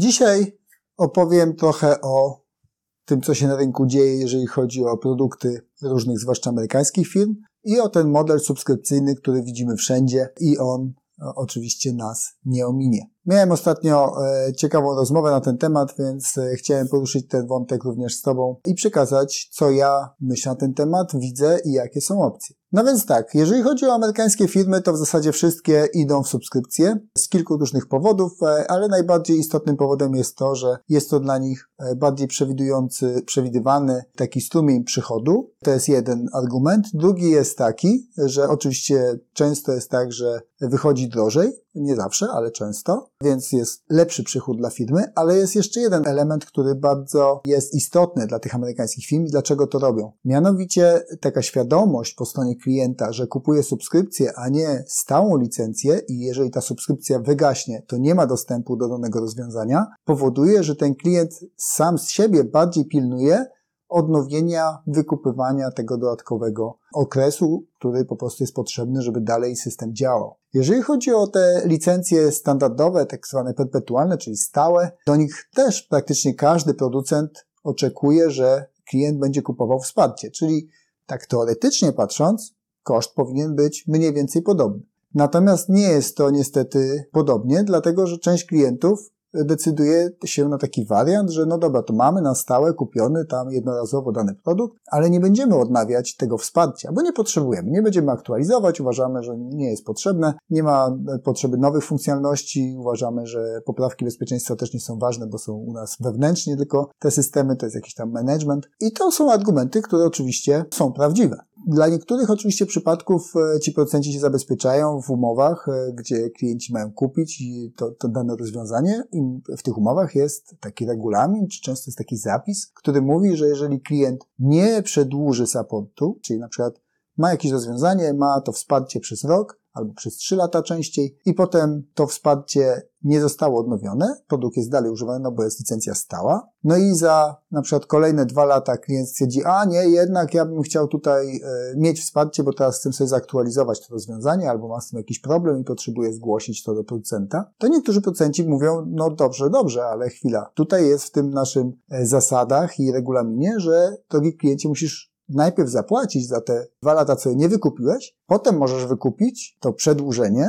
Dzisiaj opowiem trochę o tym, co się na rynku dzieje, jeżeli chodzi o produkty różnych, zwłaszcza amerykańskich firm i o ten model subskrypcyjny, który widzimy wszędzie i on oczywiście nas nie ominie. Miałem ostatnio e, ciekawą rozmowę na ten temat, więc e, chciałem poruszyć ten wątek również z Tobą i przekazać, co ja myślę na ten temat, widzę i jakie są opcje. No więc tak, jeżeli chodzi o amerykańskie firmy, to w zasadzie wszystkie idą w subskrypcję z kilku różnych powodów, e, ale najbardziej istotnym powodem jest to, że jest to dla nich bardziej przewidujący, przewidywany taki strumień przychodu. To jest jeden argument. Drugi jest taki, że oczywiście często jest tak, że wychodzi drożej, nie zawsze, ale często, więc jest lepszy przychód dla firmy, ale jest jeszcze jeden element, który bardzo jest istotny dla tych amerykańskich firm i dlaczego to robią. Mianowicie taka świadomość po stronie klienta, że kupuje subskrypcję, a nie stałą licencję i jeżeli ta subskrypcja wygaśnie, to nie ma dostępu do danego rozwiązania, powoduje, że ten klient sam z siebie bardziej pilnuje, odnowienia, wykupywania tego dodatkowego okresu, który po prostu jest potrzebny, żeby dalej system działał. Jeżeli chodzi o te licencje standardowe, tak zwane perpetualne, czyli stałe, do nich też praktycznie każdy producent oczekuje, że klient będzie kupował wsparcie, czyli tak teoretycznie patrząc, koszt powinien być mniej więcej podobny. Natomiast nie jest to niestety podobnie, dlatego że część klientów decyduje się na taki wariant, że no dobra, to mamy na stałe kupiony tam jednorazowo dany produkt, ale nie będziemy odnawiać tego wsparcia, bo nie potrzebujemy, nie będziemy aktualizować, uważamy, że nie jest potrzebne, nie ma potrzeby nowych funkcjonalności, uważamy, że poprawki bezpieczeństwa też nie są ważne, bo są u nas wewnętrznie tylko te systemy, to jest jakiś tam management i to są argumenty, które oczywiście są prawdziwe. Dla niektórych oczywiście przypadków e, ci producenci się zabezpieczają w umowach, e, gdzie klienci mają kupić to, to dane rozwiązanie. I w tych umowach jest taki regulamin, czy często jest taki zapis, który mówi, że jeżeli klient nie przedłuży supportu, czyli na przykład ma jakieś rozwiązanie, ma to wsparcie przez rok, albo przez 3 lata częściej i potem to wsparcie nie zostało odnowione, produkt jest dalej używany, no bo jest licencja stała. No i za na przykład kolejne dwa lata klient stwierdzi, a nie, jednak ja bym chciał tutaj e, mieć wsparcie, bo teraz chcę sobie zaktualizować to rozwiązanie, albo mam z tym jakiś problem i potrzebuję zgłosić to do producenta. To niektórzy producenci mówią, no dobrze, dobrze, ale chwila. Tutaj jest w tym naszym e, zasadach i regulaminie, że drogi kliencie musisz najpierw zapłacić za te dwa lata, co nie wykupiłeś, potem możesz wykupić to przedłużenie,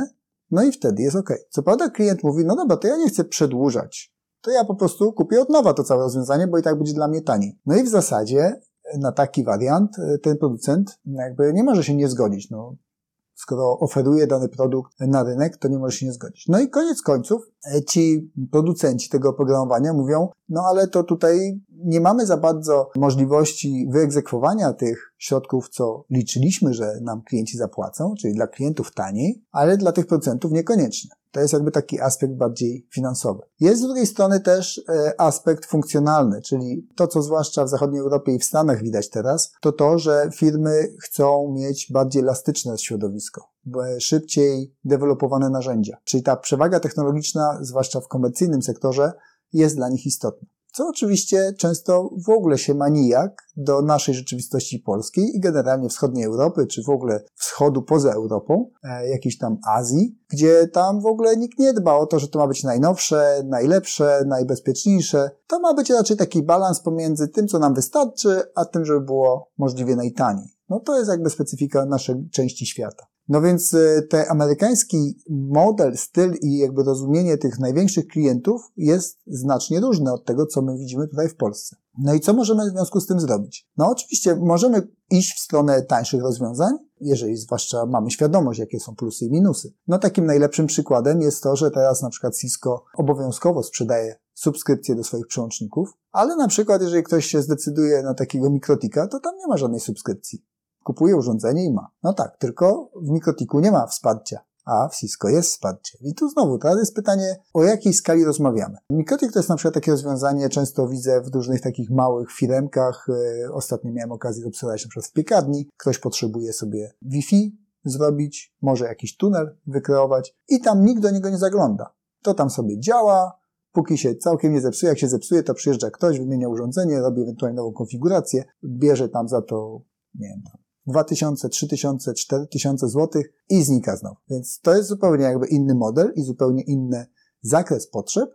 no i wtedy jest ok. Co prawda klient mówi, no dobra, to ja nie chcę przedłużać, to ja po prostu kupię od nowa to całe rozwiązanie, bo i tak będzie dla mnie taniej. No i w zasadzie na taki wariant e, ten producent jakby nie może się nie zgodzić. No, skoro oferuje dany produkt na rynek, to nie może się nie zgodzić. No i koniec końców e, ci producenci tego oprogramowania mówią, no ale to tutaj nie mamy za bardzo możliwości wyegzekwowania tych środków, co liczyliśmy, że nam klienci zapłacą, czyli dla klientów taniej, ale dla tych producentów niekoniecznie. To jest jakby taki aspekt bardziej finansowy. Jest z drugiej strony też e, aspekt funkcjonalny, czyli to, co zwłaszcza w zachodniej Europie i w Stanach widać teraz, to to, że firmy chcą mieć bardziej elastyczne środowisko, szybciej dewelopowane narzędzia. Czyli ta przewaga technologiczna, zwłaszcza w komercyjnym sektorze, jest dla nich istotna co oczywiście często w ogóle się ma nijak do naszej rzeczywistości polskiej i generalnie wschodniej Europy, czy w ogóle wschodu poza Europą, e, jakiejś tam Azji, gdzie tam w ogóle nikt nie dba o to, że to ma być najnowsze, najlepsze, najbezpieczniejsze. To ma być raczej taki balans pomiędzy tym, co nam wystarczy, a tym, żeby było możliwie najtaniej. No to jest jakby specyfika naszej części świata. No więc e, ten amerykański model, styl i jakby rozumienie tych największych klientów jest znacznie różne od tego, co my widzimy tutaj w Polsce. No i co możemy w związku z tym zrobić? No oczywiście możemy iść w stronę tańszych rozwiązań, jeżeli zwłaszcza mamy świadomość, jakie są plusy i minusy. No takim najlepszym przykładem jest to, że teraz na przykład Cisco obowiązkowo sprzedaje subskrypcje do swoich przełączników, ale na przykład jeżeli ktoś się zdecyduje na takiego mikrotika, to tam nie ma żadnej subskrypcji kupuje urządzenie i ma. No tak, tylko w Mikrotiku nie ma wsparcia, a w Cisco jest wsparcie. I tu znowu, teraz jest pytanie, o jakiej skali rozmawiamy. Mikrotik to jest na przykład takie rozwiązanie, często widzę w różnych takich małych firmkach. E, ostatnio miałem okazję obserwować na przykład w piekarni. Ktoś potrzebuje sobie Wi-Fi zrobić, może jakiś tunel wykreować i tam nikt do niego nie zagląda. To tam sobie działa, póki się całkiem nie zepsuje. Jak się zepsuje, to przyjeżdża ktoś, wymienia urządzenie, robi ewentualnie nową konfigurację, bierze tam za to, nie wiem, 2000, 3000, 4000 zł i znika znowu. Więc to jest zupełnie jakby inny model i zupełnie inny zakres potrzeb.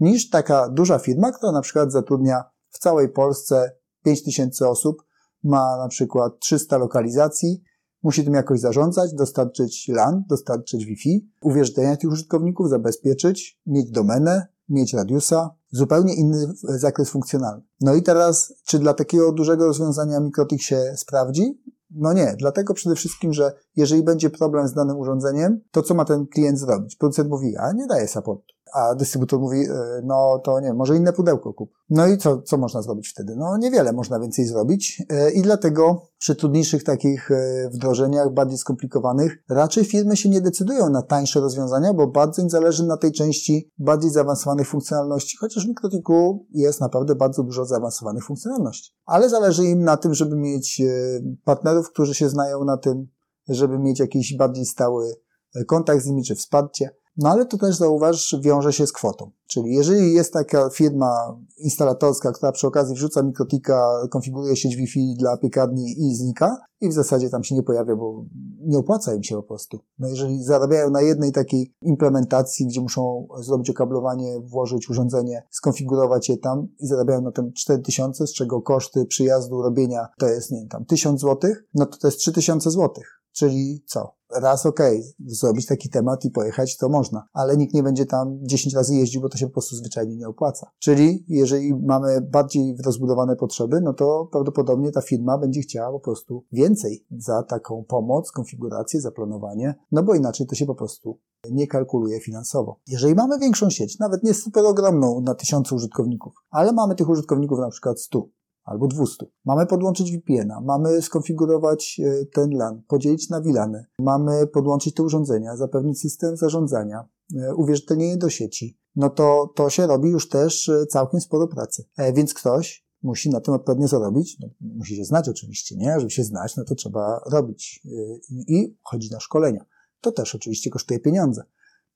niż taka duża firma, która na przykład zatrudnia w całej Polsce 5000 osób, ma na przykład 300 lokalizacji, musi tym jakoś zarządzać, dostarczyć LAN, dostarczyć Wi-Fi, uwierzytelniać tych użytkowników, zabezpieczyć, mieć domenę, mieć radiusa, zupełnie inny zakres funkcjonalny. No i teraz, czy dla takiego dużego rozwiązania MikroTik się sprawdzi? No nie, dlatego przede wszystkim, że jeżeli będzie problem z danym urządzeniem, to co ma ten klient zrobić? Producent mówi, a nie daje supportu a dystrybutor mówi, e, no to nie, może inne pudełko kup. No i co, co można zrobić wtedy? No niewiele można więcej zrobić e, i dlatego przy trudniejszych takich e, wdrożeniach, bardziej skomplikowanych, raczej firmy się nie decydują na tańsze rozwiązania, bo bardzo im zależy na tej części bardziej zaawansowanych funkcjonalności, chociaż w Mikrotiku jest naprawdę bardzo dużo zaawansowanych funkcjonalności. Ale zależy im na tym, żeby mieć partnerów, którzy się znają na tym, żeby mieć jakiś bardziej stały kontakt z nimi, czy wsparcie. No ale to też zauważ, wiąże się z kwotą. Czyli jeżeli jest taka firma instalatorska, która przy okazji wrzuca mikrotika, konfiguruje sieć Wi-Fi dla piekarni i znika i w zasadzie tam się nie pojawia, bo nie opłaca im się po prostu. No jeżeli zarabiają na jednej takiej implementacji, gdzie muszą zrobić okablowanie, włożyć urządzenie, skonfigurować je tam i zarabiają na tym 4000, z czego koszty przyjazdu, robienia to jest, nie wiem, tam 1000 zł, no to to jest 3000 zł. Czyli co? Raz okej, okay, zrobić taki temat i pojechać to można, ale nikt nie będzie tam 10 razy jeździł, bo to się po prostu zwyczajnie nie opłaca. Czyli jeżeli mamy bardziej rozbudowane potrzeby, no to prawdopodobnie ta firma będzie chciała po prostu więcej za taką pomoc, konfigurację, zaplanowanie, no bo inaczej to się po prostu nie kalkuluje finansowo. Jeżeli mamy większą sieć, nawet nie super ogromną na tysiące użytkowników, ale mamy tych użytkowników na przykład 100, albo 200. Mamy podłączyć VPN-a, mamy skonfigurować e, ten LAN, podzielić na VLANy, mamy podłączyć te urządzenia, zapewnić system zarządzania, e, uwierzytelnienie do sieci. No to to się robi już też e, całkiem sporo pracy. Więc ktoś musi na tym odpowiednio zarobić. No, musi się znać oczywiście, nie? Żeby się znać, no to trzeba robić i chodzić na szkolenia. To też oczywiście kosztuje pieniądze.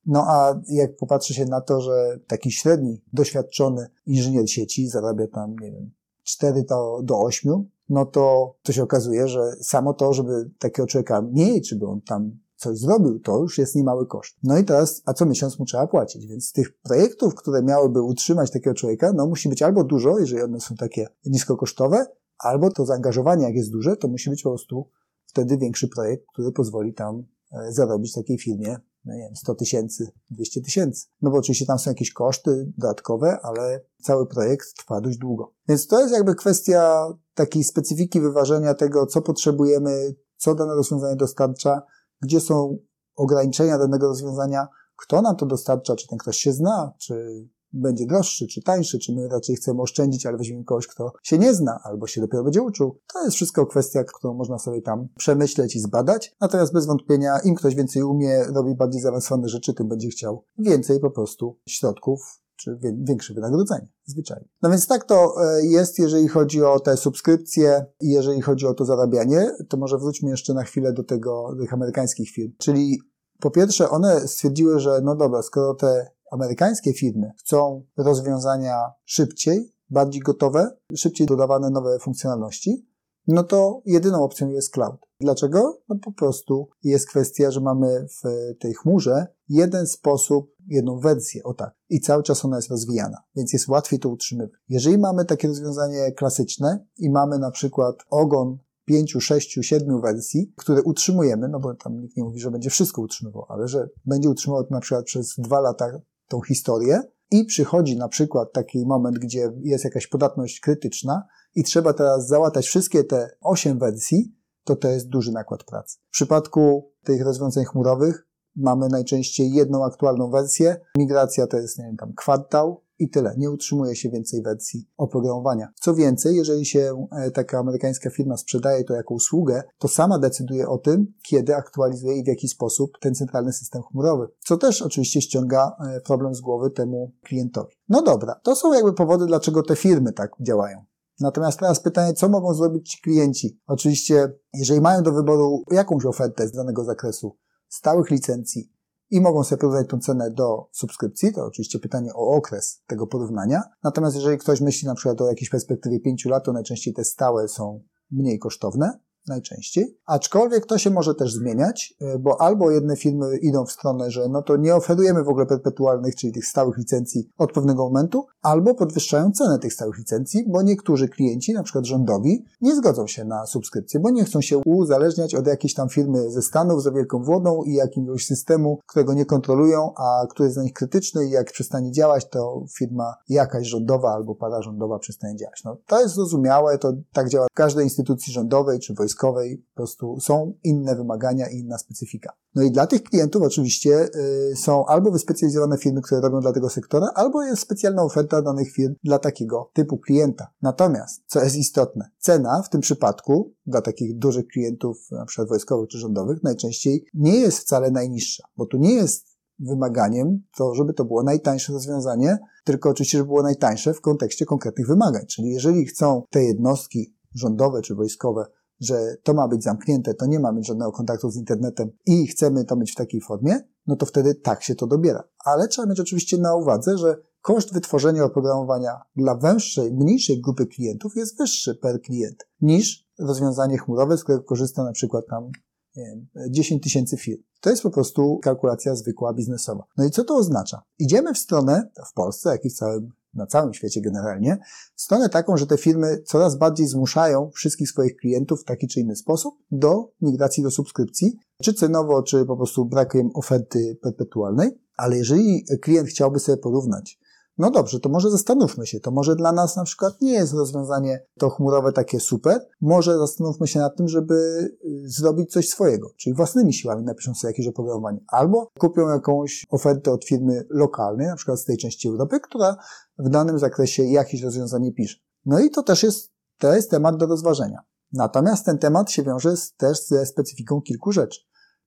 No a jak popatrzy się na to, że taki średni, doświadczony inżynier sieci zarabia tam, nie wiem, 4 do, do 8, no to, to się okazuje, że samo to, żeby takiego człowieka mieć, żeby on tam coś zrobił, to już jest niemały koszt. No i teraz, a co miesiąc mu trzeba płacić, więc tych projektów, które miałyby utrzymać takiego człowieka, no musi być albo dużo, jeżeli one są takie niskokosztowe, albo to zaangażowanie, jak jest duże, to musi być po prostu wtedy większy projekt, który pozwoli tam e, zarobić takiej firmie no nie wiem, 100 tysięcy, 200 tysięcy. No bo oczywiście tam są jakieś koszty dodatkowe, ale cały projekt trwa dość długo. Więc to jest jakby kwestia takiej specyfiki wyważenia tego, co potrzebujemy, co dane rozwiązanie dostarcza, gdzie są ograniczenia danego rozwiązania, kto nam to dostarcza, czy ten ktoś się zna, czy będzie droższy, czy tańszy, czy my raczej chcemy oszczędzić, ale weźmiemy kogoś, kto się nie zna, albo się dopiero będzie uczył. To jest wszystko kwestia, którą można sobie tam przemyśleć i zbadać. Natomiast bez wątpienia, im ktoś więcej umie, robi bardziej zaawansowane rzeczy, tym będzie chciał więcej po prostu środków czy większe wynagrodzenie, zwyczajnie. No więc tak to e, jest, jeżeli chodzi o te subskrypcje i jeżeli chodzi o to zarabianie, to może wróćmy jeszcze na chwilę do tego, tych amerykańskich firm. Czyli po pierwsze, one stwierdziły, że no dobra, skoro te amerykańskie firmy chcą rozwiązania szybciej, bardziej gotowe, szybciej dodawane nowe funkcjonalności, no to jedyną opcją jest cloud. Dlaczego? No po prostu jest kwestia, że mamy w tej chmurze jeden sposób, jedną wersję, o tak, i cały czas ona jest rozwijana, więc jest łatwiej to utrzymywać. Jeżeli mamy takie rozwiązanie klasyczne i mamy na przykład ogon pięciu, sześciu, siedmiu wersji, które utrzymujemy, no bo tam nikt nie mówi, że będzie wszystko utrzymywał, ale że będzie utrzymywał to na przykład przez dwa lata tą historię i przychodzi na przykład taki moment, gdzie jest jakaś podatność krytyczna i trzeba teraz załatać wszystkie te osiem wersji, to to jest duży nakład pracy. W przypadku tych rozwiązań chmurowych mamy najczęściej jedną aktualną wersję. Migracja to jest, nie wiem, tam kwartał, i tyle. Nie utrzymuje się więcej wersji oprogramowania. Co więcej, jeżeli się e, taka amerykańska firma sprzedaje to jako usługę, to sama decyduje o tym, kiedy aktualizuje i w jaki sposób ten centralny system chmurowy. Co też oczywiście ściąga e, problem z głowy temu klientowi. No dobra, to są jakby powody, dlaczego te firmy tak działają. Natomiast teraz pytanie, co mogą zrobić ci klienci? Oczywiście, jeżeli mają do wyboru jakąś ofertę z danego zakresu, stałych licencji, i mogą sobie porównać tą cenę do subskrypcji. To oczywiście pytanie o okres tego porównania. Natomiast jeżeli ktoś myśli na przykład o jakiejś perspektywie 5 lat, to najczęściej te stałe są mniej kosztowne. Najczęściej, aczkolwiek to się może też zmieniać, e, bo albo jedne firmy idą w stronę, że no to nie oferujemy w ogóle perpetualnych, czyli tych stałych licencji od pewnego momentu, albo podwyższają cenę tych stałych licencji, bo niektórzy klienci, na przykład rządowi, nie zgodzą się na subskrypcję, bo nie chcą się uzależniać od jakiejś tam firmy ze Stanów za wielką wodą i jakiegoś systemu, którego nie kontrolują, a który jest dla nich krytyczny i jak przestanie działać, to firma jakaś rządowa albo pararządowa przestanie działać. No, to jest zrozumiałe, to tak działa w każdej instytucji rządowej czy wojskowej, po prostu są inne wymagania i inna specyfika. No i dla tych klientów oczywiście y, są albo wyspecjalizowane firmy, które robią dla tego sektora, albo jest specjalna oferta danych firm dla takiego typu klienta. Natomiast, co jest istotne, cena w tym przypadku dla takich dużych klientów, na przykład wojskowych czy rządowych, najczęściej nie jest wcale najniższa, bo tu nie jest wymaganiem to, żeby to było najtańsze rozwiązanie, tylko oczywiście, żeby było najtańsze w kontekście konkretnych wymagań. Czyli jeżeli chcą te jednostki rządowe czy wojskowe, że to ma być zamknięte, to nie ma mieć żadnego kontaktu z internetem i chcemy to mieć w takiej formie, no to wtedy tak się to dobiera. Ale trzeba mieć oczywiście na uwadze, że koszt wytworzenia oprogramowania dla węższej, mniejszej grupy klientów jest wyższy per klient niż rozwiązanie chmurowe, z którego korzysta na przykład tam nie wiem, 10 tysięcy firm. To jest po prostu kalkulacja zwykła, biznesowa. No i co to oznacza? Idziemy w stronę, w Polsce, jak i w całym, na całym świecie generalnie, w stronę taką, że te firmy coraz bardziej zmuszają wszystkich swoich klientów w taki czy inny sposób do migracji do subskrypcji, czy cenowo, czy po prostu brakiem oferty perpetualnej. Ale jeżeli klient chciałby sobie porównać no dobrze, to może zastanówmy się, to może dla nas na przykład nie jest rozwiązanie to chmurowe takie super, może zastanówmy się nad tym, żeby y, zrobić coś swojego, czyli własnymi siłami napiszą sobie jakieś oprogramowanie, albo kupią jakąś ofertę od firmy lokalnej, na przykład z tej części Europy, która w danym zakresie jakieś rozwiązanie pisze. No i to też jest, to jest temat do rozważenia. Natomiast ten temat się wiąże z, też ze specyfiką kilku rzeczy.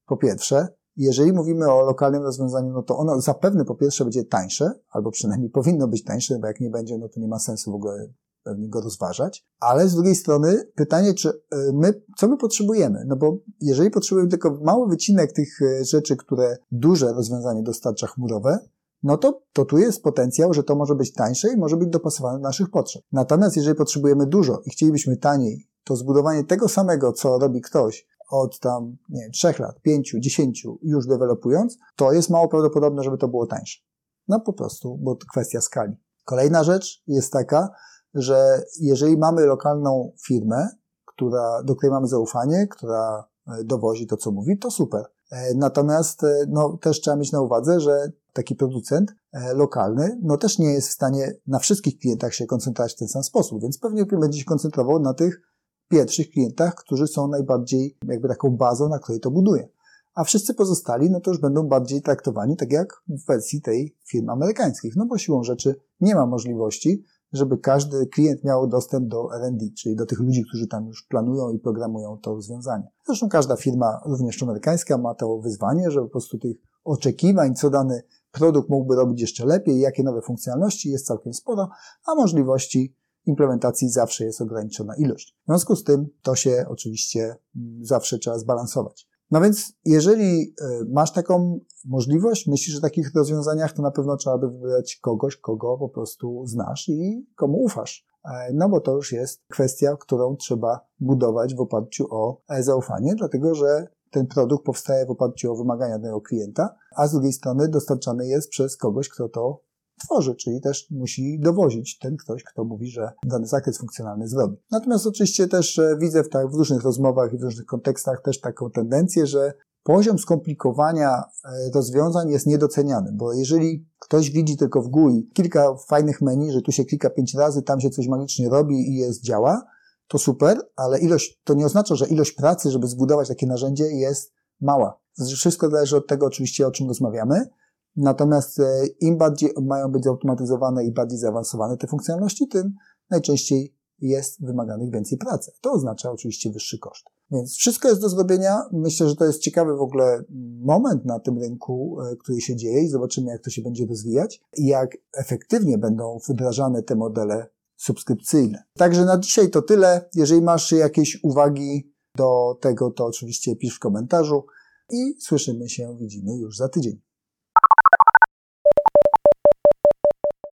Po pierwsze, jeżeli mówimy o lokalnym rozwiązaniu, no to ono zapewne po pierwsze będzie tańsze, albo przynajmniej powinno być tańsze, bo jak nie będzie, no to nie ma sensu w ogóle pewnie go rozważać. Ale z drugiej strony pytanie, czy e, my, co my potrzebujemy? No bo jeżeli potrzebujemy tylko mały wycinek tych e, rzeczy, które duże rozwiązanie dostarcza chmurowe, no to, to tu jest potencjał, że to może być tańsze i może być dopasowane do naszych potrzeb. Natomiast jeżeli potrzebujemy dużo i chcielibyśmy taniej, to zbudowanie tego samego, co robi ktoś, od tam, nie wiem, 3 lat, 5, 10 już dewelopując, to jest mało prawdopodobne, żeby to było tańsze. No po prostu, bo to kwestia skali. Kolejna rzecz jest taka, że jeżeli mamy lokalną firmę, która, do której mamy zaufanie, która e, dowozi to, co mówi, to super. E, natomiast e, no, też trzeba mieć na uwadze, że taki producent lokalny no, też nie jest w stanie na wszystkich klientach się koncentrować w ten sam sposób, więc pewnie będzie się koncentrował na tych pierwszych klientach, którzy są najbardziej jakby taką bazą, na której to buduje. A wszyscy pozostali, no to już będą bardziej traktowani tak jak w wersji tej firm amerykańskich, no bo siłą rzeczy nie ma możliwości, żeby każdy klient miał dostęp do R&D, czyli do tych ludzi, którzy tam już planują i programują to rozwiązanie. Zresztą każda firma, również amerykańska, ma to wyzwanie, że po prostu tych oczekiwań, co dany produkt mógłby robić jeszcze lepiej, jakie nowe funkcjonalności jest całkiem sporo, a możliwości implementacji zawsze jest ograniczona ilość. W związku z tym to się oczywiście mm, zawsze trzeba zbalansować. No więc jeżeli e, masz taką możliwość, myślisz o takich rozwiązaniach, to na pewno trzeba by wybrać kogoś, kogo po prostu znasz i komu ufasz. E, no bo to już jest kwestia, którą trzeba budować w oparciu o e, zaufanie, dlatego że ten produkt powstaje w oparciu o wymagania danego klienta, a z drugiej strony dostarczany jest przez kogoś, kto to tworzy, czyli też musi dowozić ten ktoś, kto mówi, że dany zakres funkcjonalny zrobi. Natomiast oczywiście też e, widzę w, tak, w różnych rozmowach i w różnych kontekstach też taką tendencję, że poziom skomplikowania e, rozwiązań jest niedoceniany, bo jeżeli ktoś widzi tylko w GUI kilka fajnych menu, że tu się klika pięć razy, tam się coś magicznie robi i jest działa, to super, ale ilość, to nie oznacza, że ilość pracy, żeby zbudować takie narzędzie jest mała. Wszystko zależy od tego oczywiście, o czym rozmawiamy, Natomiast e, im bardziej mają być zautomatyzowane i bardziej zaawansowane te funkcjonalności, tym najczęściej jest wymaganych więcej pracy. To oznacza oczywiście wyższy koszt. Więc wszystko jest do zrobienia. Myślę, że to jest ciekawy w ogóle moment na tym rynku, e, który się dzieje i zobaczymy, jak to się będzie rozwijać i jak efektywnie będą wdrażane te modele subskrypcyjne. Także na dzisiaj to tyle. Jeżeli masz jakieś uwagi do tego, to oczywiście pisz w komentarzu i słyszymy się, widzimy już za tydzień.